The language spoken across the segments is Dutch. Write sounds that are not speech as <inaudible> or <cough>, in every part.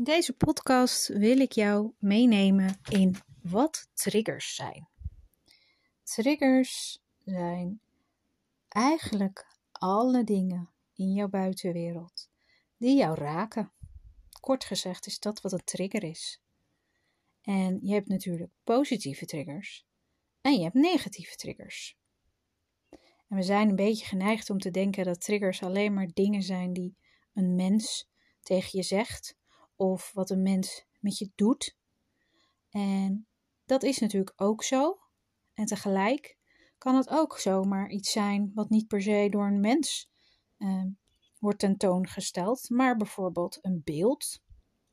In deze podcast wil ik jou meenemen in wat triggers zijn. Triggers zijn eigenlijk alle dingen in jouw buitenwereld die jou raken. Kort gezegd is dat wat een trigger is. En je hebt natuurlijk positieve triggers en je hebt negatieve triggers. En we zijn een beetje geneigd om te denken dat triggers alleen maar dingen zijn die een mens tegen je zegt of wat een mens met je doet. En dat is natuurlijk ook zo. En tegelijk kan het ook zomaar iets zijn wat niet per se door een mens uh, wordt tentoongesteld, maar bijvoorbeeld een beeld,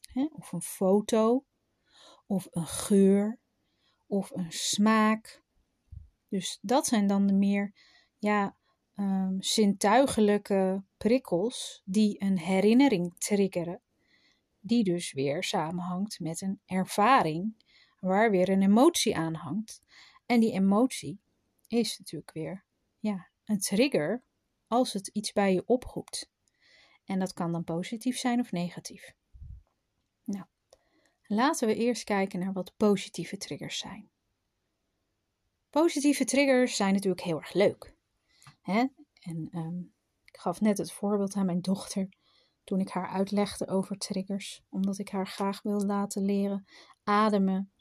hè, of een foto, of een geur, of een smaak. Dus dat zijn dan de meer ja, um, zintuigelijke prikkels die een herinnering triggeren die dus weer samenhangt met een ervaring waar weer een emotie aan hangt. En die emotie is natuurlijk weer ja, een trigger als het iets bij je oproept. En dat kan dan positief zijn of negatief. Nou, laten we eerst kijken naar wat positieve triggers zijn. Positieve triggers zijn natuurlijk heel erg leuk. Hè? En um, ik gaf net het voorbeeld aan mijn dochter toen ik haar uitlegde over triggers, omdat ik haar graag wil laten leren ademen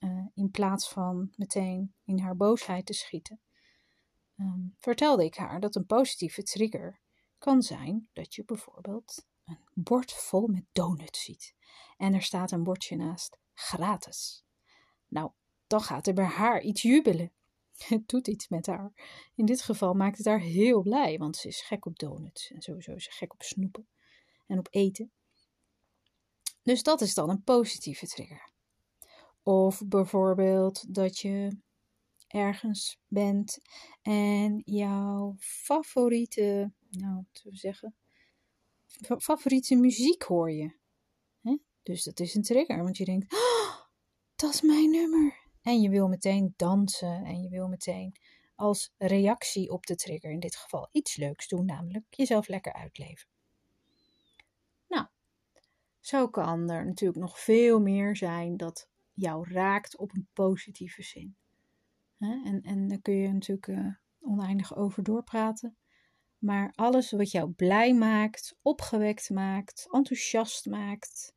uh, in plaats van meteen in haar boosheid te schieten. Um, vertelde ik haar dat een positieve trigger kan zijn dat je bijvoorbeeld een bord vol met donuts ziet en er staat een bordje naast gratis. Nou, dan gaat er bij haar iets jubelen. Het doet iets met haar. In dit geval maakt het haar heel blij, want ze is gek op donuts en sowieso is ze gek op snoepen en op eten. Dus dat is dan een positieve trigger. Of bijvoorbeeld dat je ergens bent en jouw favoriete, nou, we zeggen, favoriete muziek hoor je. Dus dat is een trigger, want je denkt, oh, dat is mijn nummer. En je wil meteen dansen en je wil meteen als reactie op de trigger, in dit geval iets leuks doen, namelijk jezelf lekker uitleven. Zo kan er natuurlijk nog veel meer zijn dat jou raakt op een positieve zin. En, en daar kun je natuurlijk uh, oneindig over doorpraten. Maar alles wat jou blij maakt, opgewekt maakt, enthousiast maakt,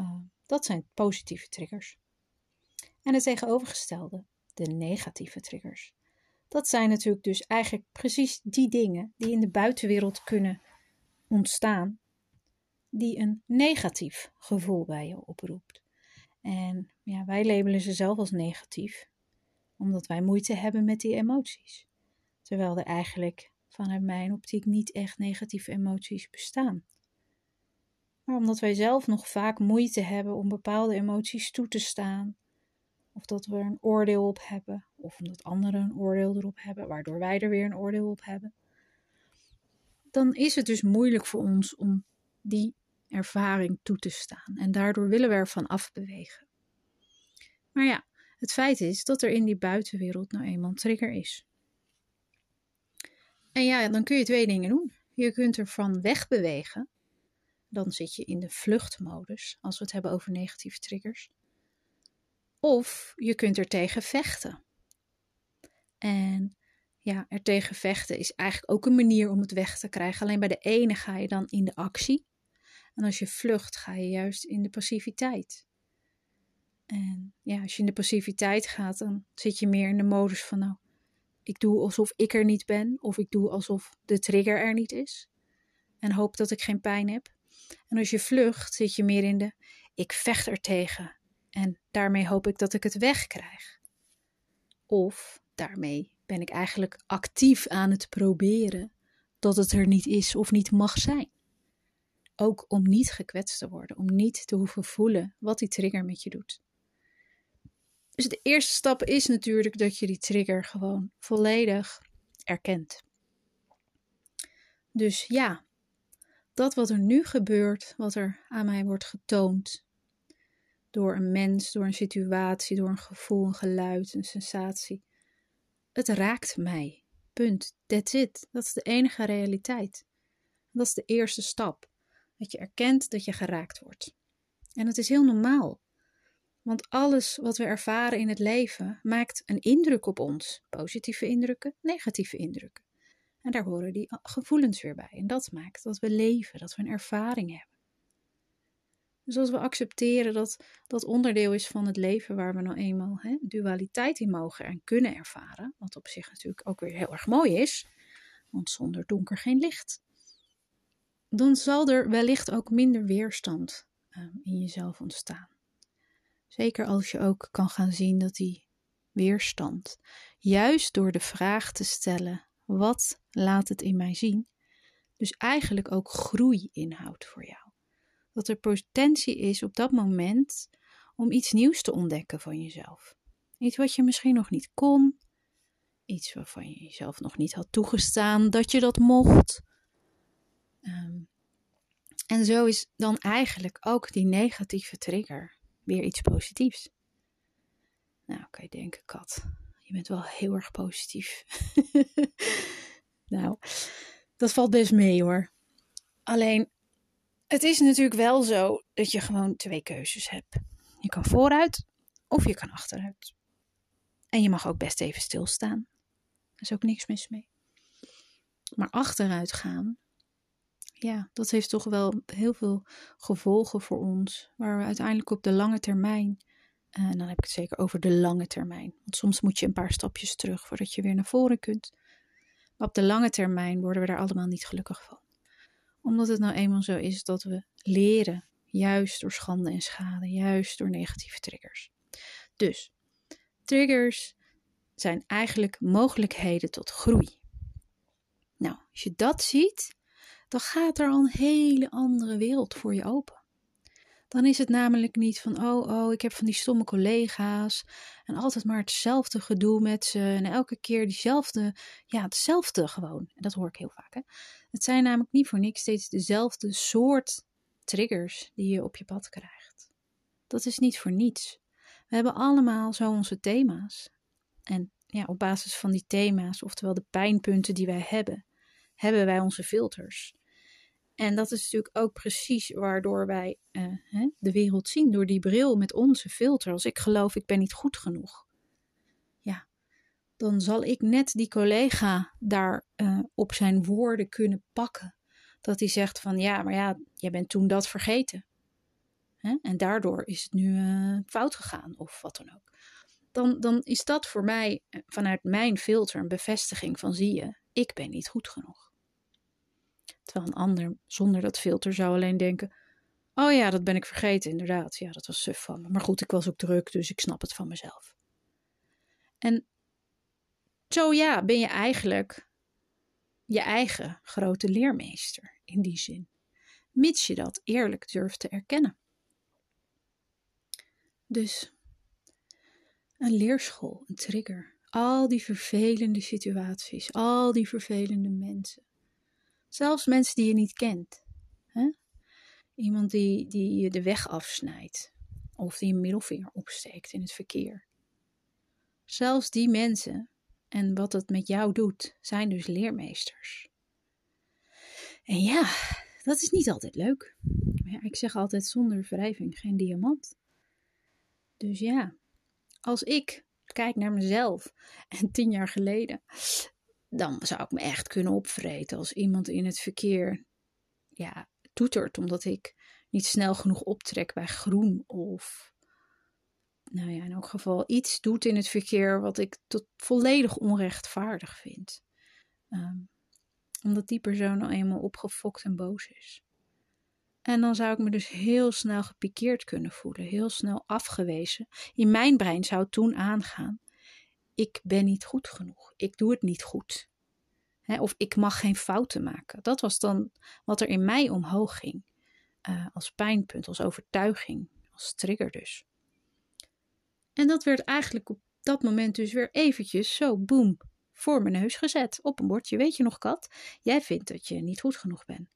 uh, dat zijn positieve triggers. En het tegenovergestelde, de negatieve triggers. Dat zijn natuurlijk dus eigenlijk precies die dingen die in de buitenwereld kunnen ontstaan die een negatief gevoel bij je oproept. En ja, wij labelen ze zelf als negatief, omdat wij moeite hebben met die emoties. Terwijl er eigenlijk vanuit mijn optiek niet echt negatieve emoties bestaan. Maar omdat wij zelf nog vaak moeite hebben om bepaalde emoties toe te staan, of dat we er een oordeel op hebben, of omdat anderen een oordeel erop hebben, waardoor wij er weer een oordeel op hebben, dan is het dus moeilijk voor ons om die ervaring toe te staan. En daardoor willen we ervan afbewegen. Maar ja, het feit is dat er in die buitenwereld nou eenmaal een trigger is. En ja, dan kun je twee dingen doen. Je kunt ervan wegbewegen. Dan zit je in de vluchtmodus, als we het hebben over negatieve triggers. Of je kunt er tegen vechten. En ja, er tegen vechten is eigenlijk ook een manier om het weg te krijgen. Alleen bij de ene ga je dan in de actie. En als je vlucht, ga je juist in de passiviteit. En ja, als je in de passiviteit gaat, dan zit je meer in de modus van nou, ik doe alsof ik er niet ben, of ik doe alsof de trigger er niet is. En hoop dat ik geen pijn heb. En als je vlucht, zit je meer in de ik vecht er tegen. En daarmee hoop ik dat ik het wegkrijg. Of daarmee ben ik eigenlijk actief aan het proberen dat het er niet is of niet mag zijn. Ook om niet gekwetst te worden, om niet te hoeven voelen wat die trigger met je doet. Dus de eerste stap is natuurlijk dat je die trigger gewoon volledig erkent. Dus ja, dat wat er nu gebeurt, wat er aan mij wordt getoond, door een mens, door een situatie, door een gevoel, een geluid, een sensatie, het raakt mij. Punt. That's it. Dat is de enige realiteit. Dat is de eerste stap. Dat je erkent dat je geraakt wordt. En dat is heel normaal. Want alles wat we ervaren in het leven maakt een indruk op ons. Positieve indrukken, negatieve indrukken. En daar horen die gevoelens weer bij. En dat maakt dat we leven, dat we een ervaring hebben. Dus als we accepteren dat dat onderdeel is van het leven waar we nou eenmaal hè, dualiteit in mogen en kunnen ervaren, wat op zich natuurlijk ook weer heel erg mooi is, want zonder donker geen licht, dan zal er wellicht ook minder weerstand um, in jezelf ontstaan. Zeker als je ook kan gaan zien dat die weerstand, juist door de vraag te stellen: wat laat het in mij zien? Dus eigenlijk ook groei inhoudt voor jou. Dat er potentie is op dat moment om iets nieuws te ontdekken van jezelf. Iets wat je misschien nog niet kon, iets waarvan je jezelf nog niet had toegestaan dat je dat mocht. Ehm, en zo is dan eigenlijk ook die negatieve trigger weer iets positiefs. Nou, kan je denken, Kat, je bent wel heel erg positief. <laughs> nou, dat valt best mee hoor. Alleen, het is natuurlijk wel zo dat je gewoon twee keuzes hebt. Je kan vooruit of je kan achteruit. En je mag ook best even stilstaan. Er is ook niks mis mee. Maar achteruit gaan, ja, dat heeft toch wel heel veel gevolgen voor ons, waar we uiteindelijk op de lange termijn, eh, en dan heb ik het zeker over de lange termijn, want soms moet je een paar stapjes terug voordat je weer naar voren kunt. Maar op de lange termijn worden we daar allemaal niet gelukkig van. Omdat het nou eenmaal zo is dat we leren, juist door schande en schade, juist door negatieve triggers. Dus, triggers zijn eigenlijk mogelijkheden tot groei. Nou, als je dat ziet, dan gaat er al een hele andere wereld voor je open. Dan is het namelijk niet van, oh, oh, ik heb van die stomme collega's en altijd maar hetzelfde gedoe met ze en elke keer diezelfde, ja, hetzelfde gewoon. En dat hoor ik heel vaak, hè. Het zijn namelijk niet voor niks steeds dezelfde soort triggers die je op je pad krijgt. Dat is niet voor niets. We hebben allemaal zo onze thema's. En ja, op basis van die thema's, oftewel de pijnpunten die wij hebben, hebben wij onze filters. En dat is natuurlijk ook precies waardoor wij uh, hè, de wereld zien, door die bril met onze filter. Als ik geloof ik ben niet goed genoeg, ja, dan zal ik net die collega daar uh, op zijn woorden kunnen pakken. Dat hij zegt van ja, maar ja, jij bent toen dat vergeten. Hè? En daardoor is het nu uh, fout gegaan of wat dan ook. Dan, dan is dat voor mij vanuit mijn filter een bevestiging van zie je, ik ben niet goed genoeg. Terwijl een ander zonder dat filter zou alleen denken: Oh ja, dat ben ik vergeten, inderdaad. Ja, dat was suf van me. Maar goed, ik was ook druk, dus ik snap het van mezelf. En zo ja, ben je eigenlijk je eigen grote leermeester in die zin. Mits je dat eerlijk durft te erkennen. Dus een leerschool, een trigger. Al die vervelende situaties, al die vervelende mensen. Zelfs mensen die je niet kent. Hè? Iemand die, die je de weg afsnijdt. Of die een middelvinger opsteekt in het verkeer. Zelfs die mensen en wat het met jou doet, zijn dus leermeesters. En ja, dat is niet altijd leuk. Ja, ik zeg altijd zonder wrijving geen diamant. Dus ja, als ik kijk naar mezelf <laughs> en tien jaar geleden, dan zou ik me echt kunnen opvreten als iemand in het verkeer ja, toetert omdat ik niet snel genoeg optrek bij groen of nou ja, in elk geval iets doet in het verkeer wat ik tot volledig onrechtvaardig vind. Um, omdat die persoon nou eenmaal opgefokt en boos is. En dan zou ik me dus heel snel gepikeerd kunnen voelen, heel snel afgewezen. In mijn brein zou toen aangaan: ik ben niet goed genoeg, ik doe het niet goed. of ik mag geen fouten maken. Dat was dan wat er in mij omhoog ging. Uh, als pijnpunt, als overtuiging, als trigger dus. En dat werd eigenlijk op dat moment dus weer eventjes zo boem voor mijn neus gezet op een bordje. Weet je nog, kat? Jij vindt dat je niet goed genoeg bent.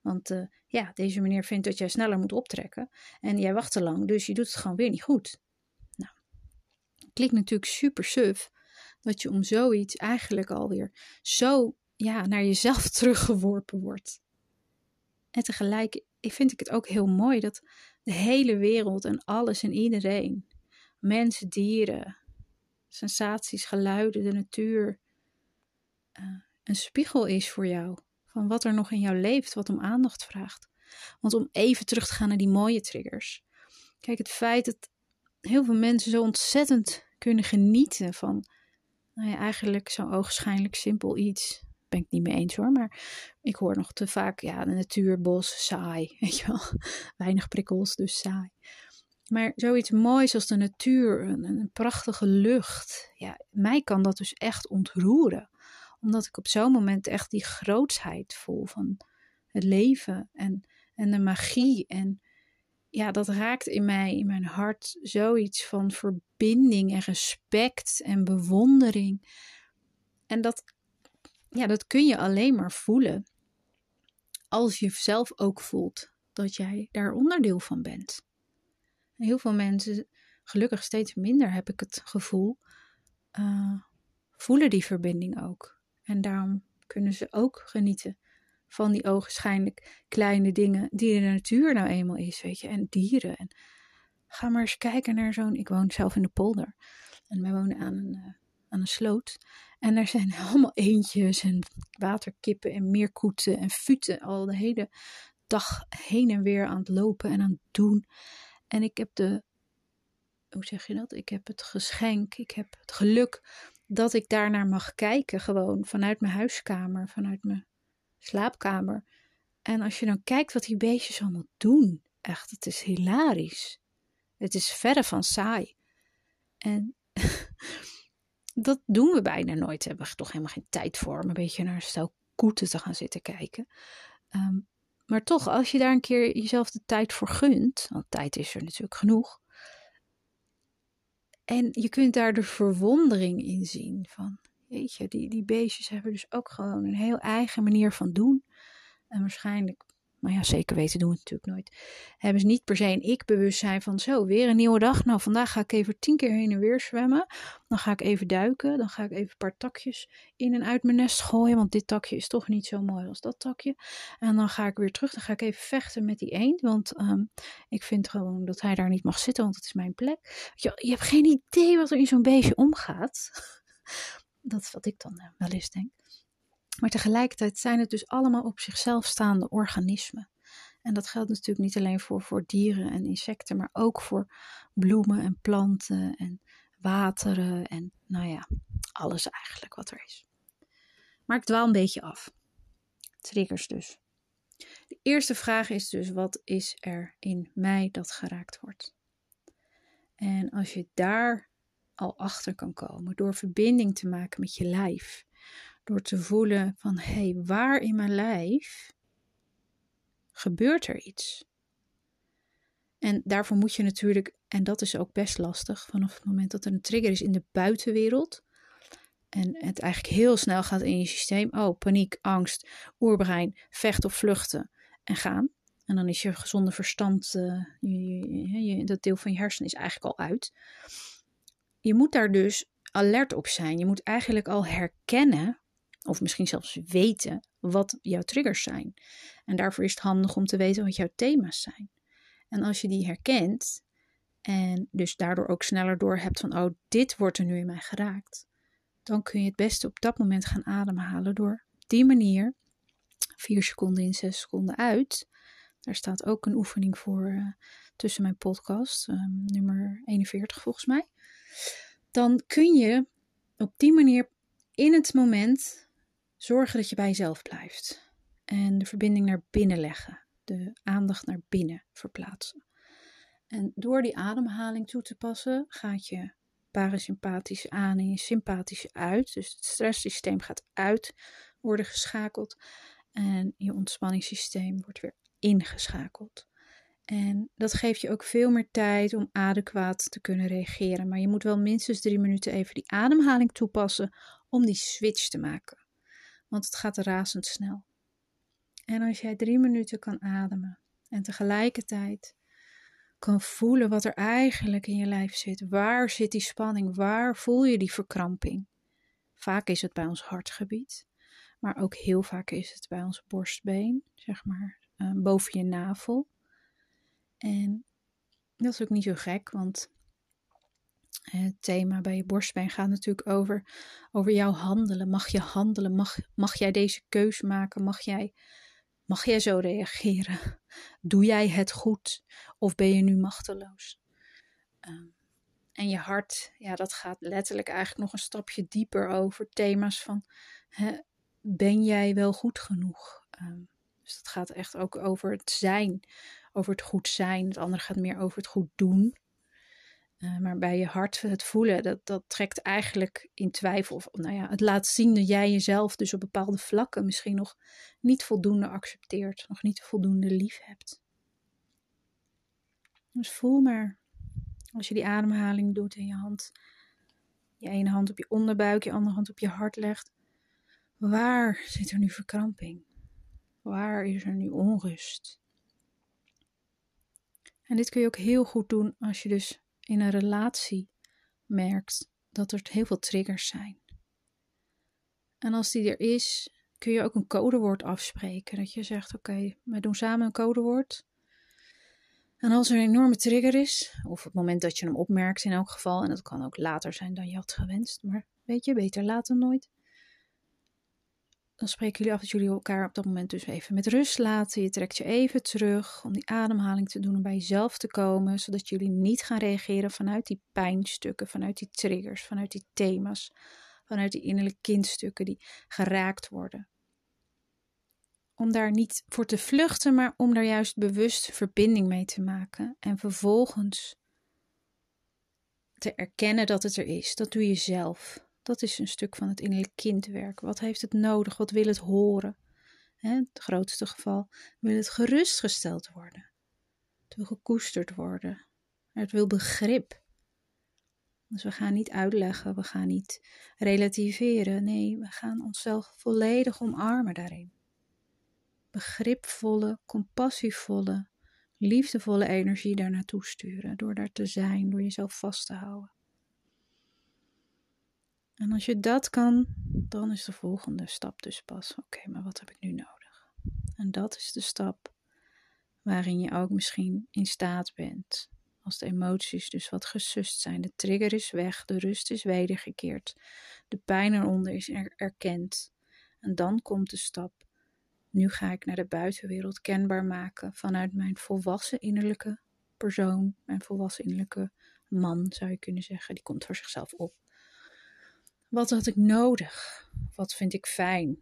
Want uh, ja, deze meneer vindt dat jij sneller moet optrekken. En jij wacht te lang, dus je doet het gewoon weer niet goed klinkt natuurlijk super suf. Dat je om zoiets eigenlijk alweer zo ja, naar jezelf <laughs> teruggeworpen wordt. En tegelijk vind ik het ook heel mooi dat de hele wereld en alles en iedereen, mensen, dieren, sensaties, geluiden, de natuur, uh, een spiegel is voor jou. Van wat er nog in jou leeft, wat om aandacht vraagt. Want om even terug te gaan naar die mooie triggers. Kijk, het feit dat heel veel mensen zo ontzettend kunnen genieten van, nou ja, eigenlijk zo'n ogenschijnlijk simpel iets. Ben ik niet mee eens hoor, maar ik hoor nog te vaak, ja, de natuur, bos, saai, <laughs> weet je wel. Weinig prikkels, dus saai. Maar zoiets moois als de natuur, een, een prachtige lucht, ja, mij kan dat dus echt ontroeren. Omdat ik op zo'n moment echt die grootsheid voel van het leven en, en de magie en ja, dat raakt in mij, in mijn hart, zoiets van verbinding en respect en bewondering. En dat, ja, dat kun je alleen maar voelen als je zelf ook voelt dat jij daar onderdeel van bent. heel veel mensen, gelukkig steeds minder heb ik het gevoel, uh, voelen die verbinding ook. En daarom kunnen ze ook genieten van die ogenschijnlijk kleine dingen die de natuur nou eenmaal is, weet je, en dieren. En ga maar eens kijken naar zo'n, ik woon zelf in de polder en wij wonen aan een, uh, aan een sloot. En daar zijn <laughs> allemaal eendjes en waterkippen en meerkoeten en futen al de hele dag heen en weer aan het lopen en aan het doen. En ik heb de, hoe zeg je dat? Ik heb het geschenk, ik heb het geluk dat ik daarnaar mag kijken, gewoon vanuit mijn huiskamer, vanuit mijn slaapkamer. En als je dan kijkt wat die beestjes allemaal doen, echt, het is hilarisch. Het is verre van saai. En <laughs> dat doen we bijna nooit. We hebben toch helemaal geen tijd voor om een beetje naar stel koeten te gaan zitten kijken. Ehm, maar toch, als je daar een keer jezelf de tijd voor gunt, want tijd is er natuurlijk genoeg. En je kunt daar de verwondering in zien van, Die, die beestjes hebben dus ook gewoon een heel eigen manier van doen. En waarschijnlijk, maar ja, zeker weten doen we het natuurlijk nooit. Hebben ze niet per se een ik-bewustzijn van zo, weer een nieuwe dag. Nou, vandaag ga ik even tien keer heen en weer zwemmen. Dan ga ik even duiken. Dan ga ik even een paar takjes in en uit mijn nest gooien. Want dit takje is toch niet zo mooi als dat takje. En dan ga ik weer terug. Dan ga ik even vechten met die eend. Want ehm, ik vind gewoon dat hij daar niet mag zitten, want het is mijn plek. Je, je hebt geen idee wat er in zo'n beestje omgaat. Dat is wat ik dan eh, wel eens denk. Maar tegelijkertijd zijn het dus allemaal op zichzelf staande organismen. En dat geldt natuurlijk niet alleen voor, voor dieren en insecten, maar ook voor bloemen en planten en wateren en nou ja, alles eigenlijk wat er is. Maar ik dwaal een beetje af. Triggers dus. De eerste vraag is dus: wat is er in mij dat geraakt wordt? En als je daar al achter kan komen. Door verbinding te maken met je lijf. Door te voelen van hé, hey, waar in mijn lijf gebeurt er iets? En daarvoor moet je natuurlijk, en dat is ook best lastig, vanaf het moment dat er een trigger is in de buitenwereld. En het eigenlijk heel snel gaat in je systeem. Oh, paniek, angst, oerbrein, vecht of vluchten en gaan. En dan is je gezonde verstand, uh, je, je, dat deel van je hersenen is eigenlijk al uit je moet daar dus alert op zijn. Je moet eigenlijk al herkennen, of misschien zelfs weten, wat jouw triggers zijn. En daarvoor is het handig om te weten wat jouw thema's zijn. En als je die herkent en dus daardoor ook sneller door hebt van, oh, dit wordt er nu in mij geraakt, dan kun je het beste op dat moment gaan ademhalen door die manier, vier seconden in, zes seconden uit. Daar staat ook een oefening voor uh, tussen mijn podcast, um, nummer 41 volgens mij dan kun je op die manier in het moment zorgen dat je bij jezelf blijft. En de verbinding naar binnen leggen. De aandacht naar binnen verplaatsen. En door die ademhaling toe te passen, gaat je parasympathische aan en je sympathische uit. Dus het stresssysteem gaat uit worden geschakeld. En je ontspanningssysteem wordt weer ingeschakeld. En dat geeft je ook veel meer tijd om adequaat te kunnen reageren. Maar je moet wel minstens drie minuten even die ademhaling toepassen om die switch te maken. Want het gaat razendsnel. En als jij drie minuten kan ademen en tegelijkertijd kan voelen wat er eigenlijk in je lijf zit. Waar zit die spanning? Waar voel je die verkramping? Vaak is het bij ons hartgebied, maar ook heel vaak is het bij ons borstbeen, zeg maar boven je navel. En dat is ook niet zo gek, want het thema bij je borstpijn gaat natuurlijk over, over jouw handelen. Mag je handelen? Mag, mag jij deze keus maken? Mag jij, mag jij zo reageren? <laughs> Doe jij het goed? Of ben je nu machteloos? Um, en je hart, ja, dat gaat letterlijk eigenlijk nog een stapje dieper over thema's van: hè, ben jij wel goed genoeg? Um, dus dat gaat echt ook over het zijn, over het goed zijn. Het andere gaat meer over het goed doen. Uh, maar bij je hart, het voelen, dat, dat trekt eigenlijk in twijfel. Of, nou ja, het laat zien dat jij jezelf dus op bepaalde vlakken misschien nog niet voldoende accepteert, nog niet voldoende lief hebt. Dus voel maar als je die ademhaling doet en je hand, je ene hand op je onderbuik, je andere hand op je hart legt. Waar zit er nu verkramping? Waar is er nu onrust? En dit kun je ook heel goed doen als je dus in een relatie merkt dat er heel veel triggers zijn. En als die er is, kun je ook een codewoord afspreken. Dat je zegt: Oké, okay, wij doen samen een codewoord. En als er een enorme trigger is, of het moment dat je hem opmerkt in elk geval, en dat kan ook later zijn dan je had gewenst, maar weet je, beter dan nooit. Dan spreken jullie af dat jullie elkaar op dat moment dus even met rust laten. Je trekt je even terug om die ademhaling te doen, om bij jezelf te komen, zodat jullie niet gaan reageren vanuit die pijnstukken, vanuit die triggers, vanuit die thema's, vanuit die innerlijke kindstukken die geraakt worden om daar niet voor te vluchten, maar om daar juist bewust verbinding mee te maken. En vervolgens te erkennen dat het er is. Dat doe je zelf. Dat is een stuk van het innerlijk kindwerk. Wat heeft het nodig? Wat wil het horen? Hè, het grootste geval wil het gerustgesteld worden. Het wil gekoesterd worden. Het wil begrip. Dus we gaan niet uitleggen, we gaan niet relativeren. Nee, we gaan onszelf volledig omarmen daarin begripvolle, compassievolle, liefdevolle energie daar naartoe sturen. Door daar te zijn, door jezelf vast te houden. En als je dat kan, dan is de volgende stap dus pas: oké, maar wat heb ik nu nodig? En dat is de stap waarin je ook misschien in staat bent. Als de emoties dus wat gesust zijn, de trigger is weg, de rust is wedergekeerd, de pijn eronder is erkend. En dan komt de stap nu ga ik naar de buitenwereld kenbaar maken vanuit mijn volwassen innerlijke persoon, mijn volwassen innerlijke man zou je kunnen zeggen. Die komt voor zichzelf op. Wat had ik nodig? Wat vind ik fijn?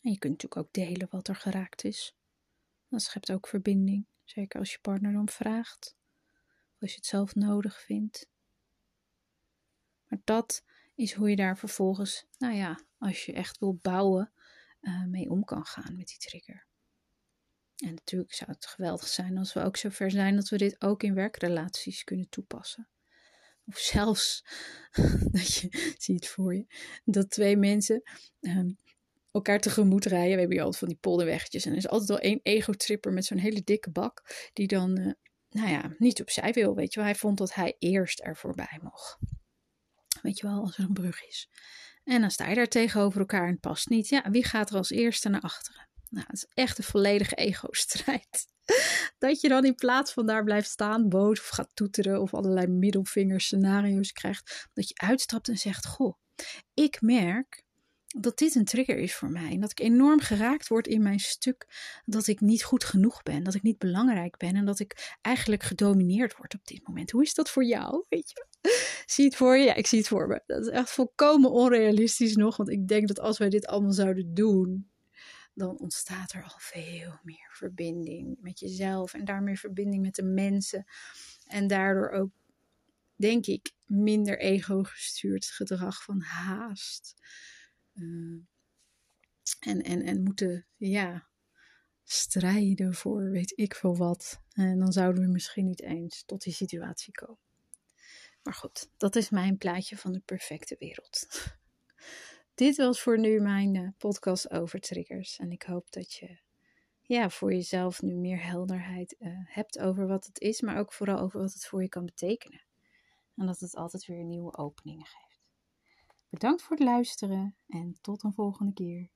En je kunt natuurlijk ook delen wat er geraakt is. Dat schept ook verbinding, zeker als je partner om vraagt, of als je het zelf nodig vindt. Maar dat is hoe je daar vervolgens, nou ja, als je echt wil bouwen, uh, mee om kan gaan met die trigger. En natuurlijk zou het geweldig zijn als we ook zover zijn dat we dit ook in werkrelaties kunnen toepassen. Of zelfs <laughs> dat je ziet voor je dat twee mensen um, elkaar tegemoet rijden. We hebben hier altijd van die polderweggetjes. En er is altijd wel één ego-tripper met zo'n hele dikke bak. Die dan, uh, nou ja, niet opzij wil. Weet je wel, hij vond dat hij eerst er voorbij mocht. Weet je wel, als er een brug is. En dan sta je daar tegenover elkaar en het past niet. Ja, wie gaat er als eerste naar achteren? Nou, het is echt een volledige ego-strijd. <laughs> Dat je dan in plaats van daar blijft staan, boos of gaat toeteren of allerlei middelvingers scenario's krijgt, dat je uitstapt en zegt: Goh, ik merk dat dit een trigger is voor mij. En dat ik enorm geraakt word in mijn stuk dat ik niet goed genoeg ben, dat ik niet belangrijk ben en dat ik eigenlijk gedomineerd word op dit moment. Hoe is dat voor jou? <laughs> Weet je? Zie het voor je? Ja, ik zie het voor me. Dat is echt volkomen onrealistisch nog, want ik denk dat als wij dit allemaal zouden doen, dan ontstaat er al veel meer verbinding met jezelf en daarmee verbinding met de mensen. En daardoor ook, denk ik, minder ego-gestuurd gedrag van haast. Uh, en, en, en moeten, ja, strijden voor weet ik veel wat. En dan zouden we misschien niet eens tot die situatie komen. Maar goed, dat is mijn plaatje van de perfecte wereld. <laughs> Dit was voor nu mijn uh, podcast over triggers. En ik hoop dat je ja, voor jezelf nu meer helderheid uh, hebt over wat het is, maar ook vooral over wat het voor je kan betekenen. En dat het altijd weer nieuwe openingen geeft. Bedankt voor het luisteren en tot een volgende keer.